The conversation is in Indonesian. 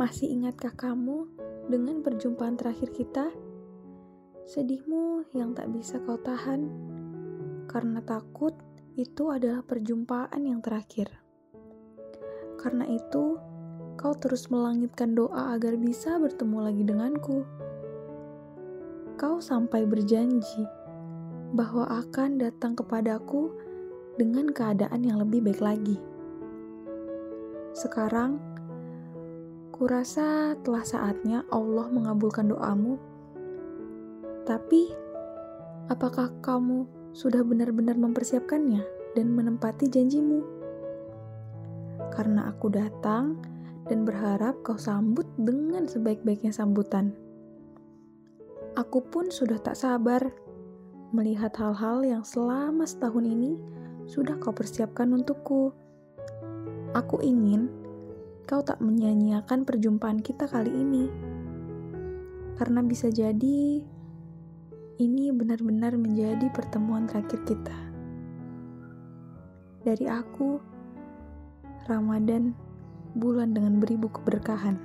Masih ingatkah kamu dengan perjumpaan terakhir kita? Sedihmu yang tak bisa kau tahan, karena takut itu adalah perjumpaan yang terakhir. Karena itu, kau terus melangitkan doa agar bisa bertemu lagi denganku. Kau sampai berjanji bahwa akan datang kepadaku dengan keadaan yang lebih baik lagi. Sekarang, kurasa telah saatnya Allah mengabulkan doamu. Tapi, apakah kamu sudah benar-benar mempersiapkannya dan menempati janjimu? Karena aku datang dan berharap kau sambut dengan sebaik-baiknya sambutan. Aku pun sudah tak sabar melihat hal-hal yang selama setahun ini sudah kau persiapkan untukku. Aku ingin kau tak menyanyiakan perjumpaan kita kali ini. Karena bisa jadi ini benar-benar menjadi pertemuan terakhir kita. Dari aku, Ramadan bulan dengan beribu keberkahan.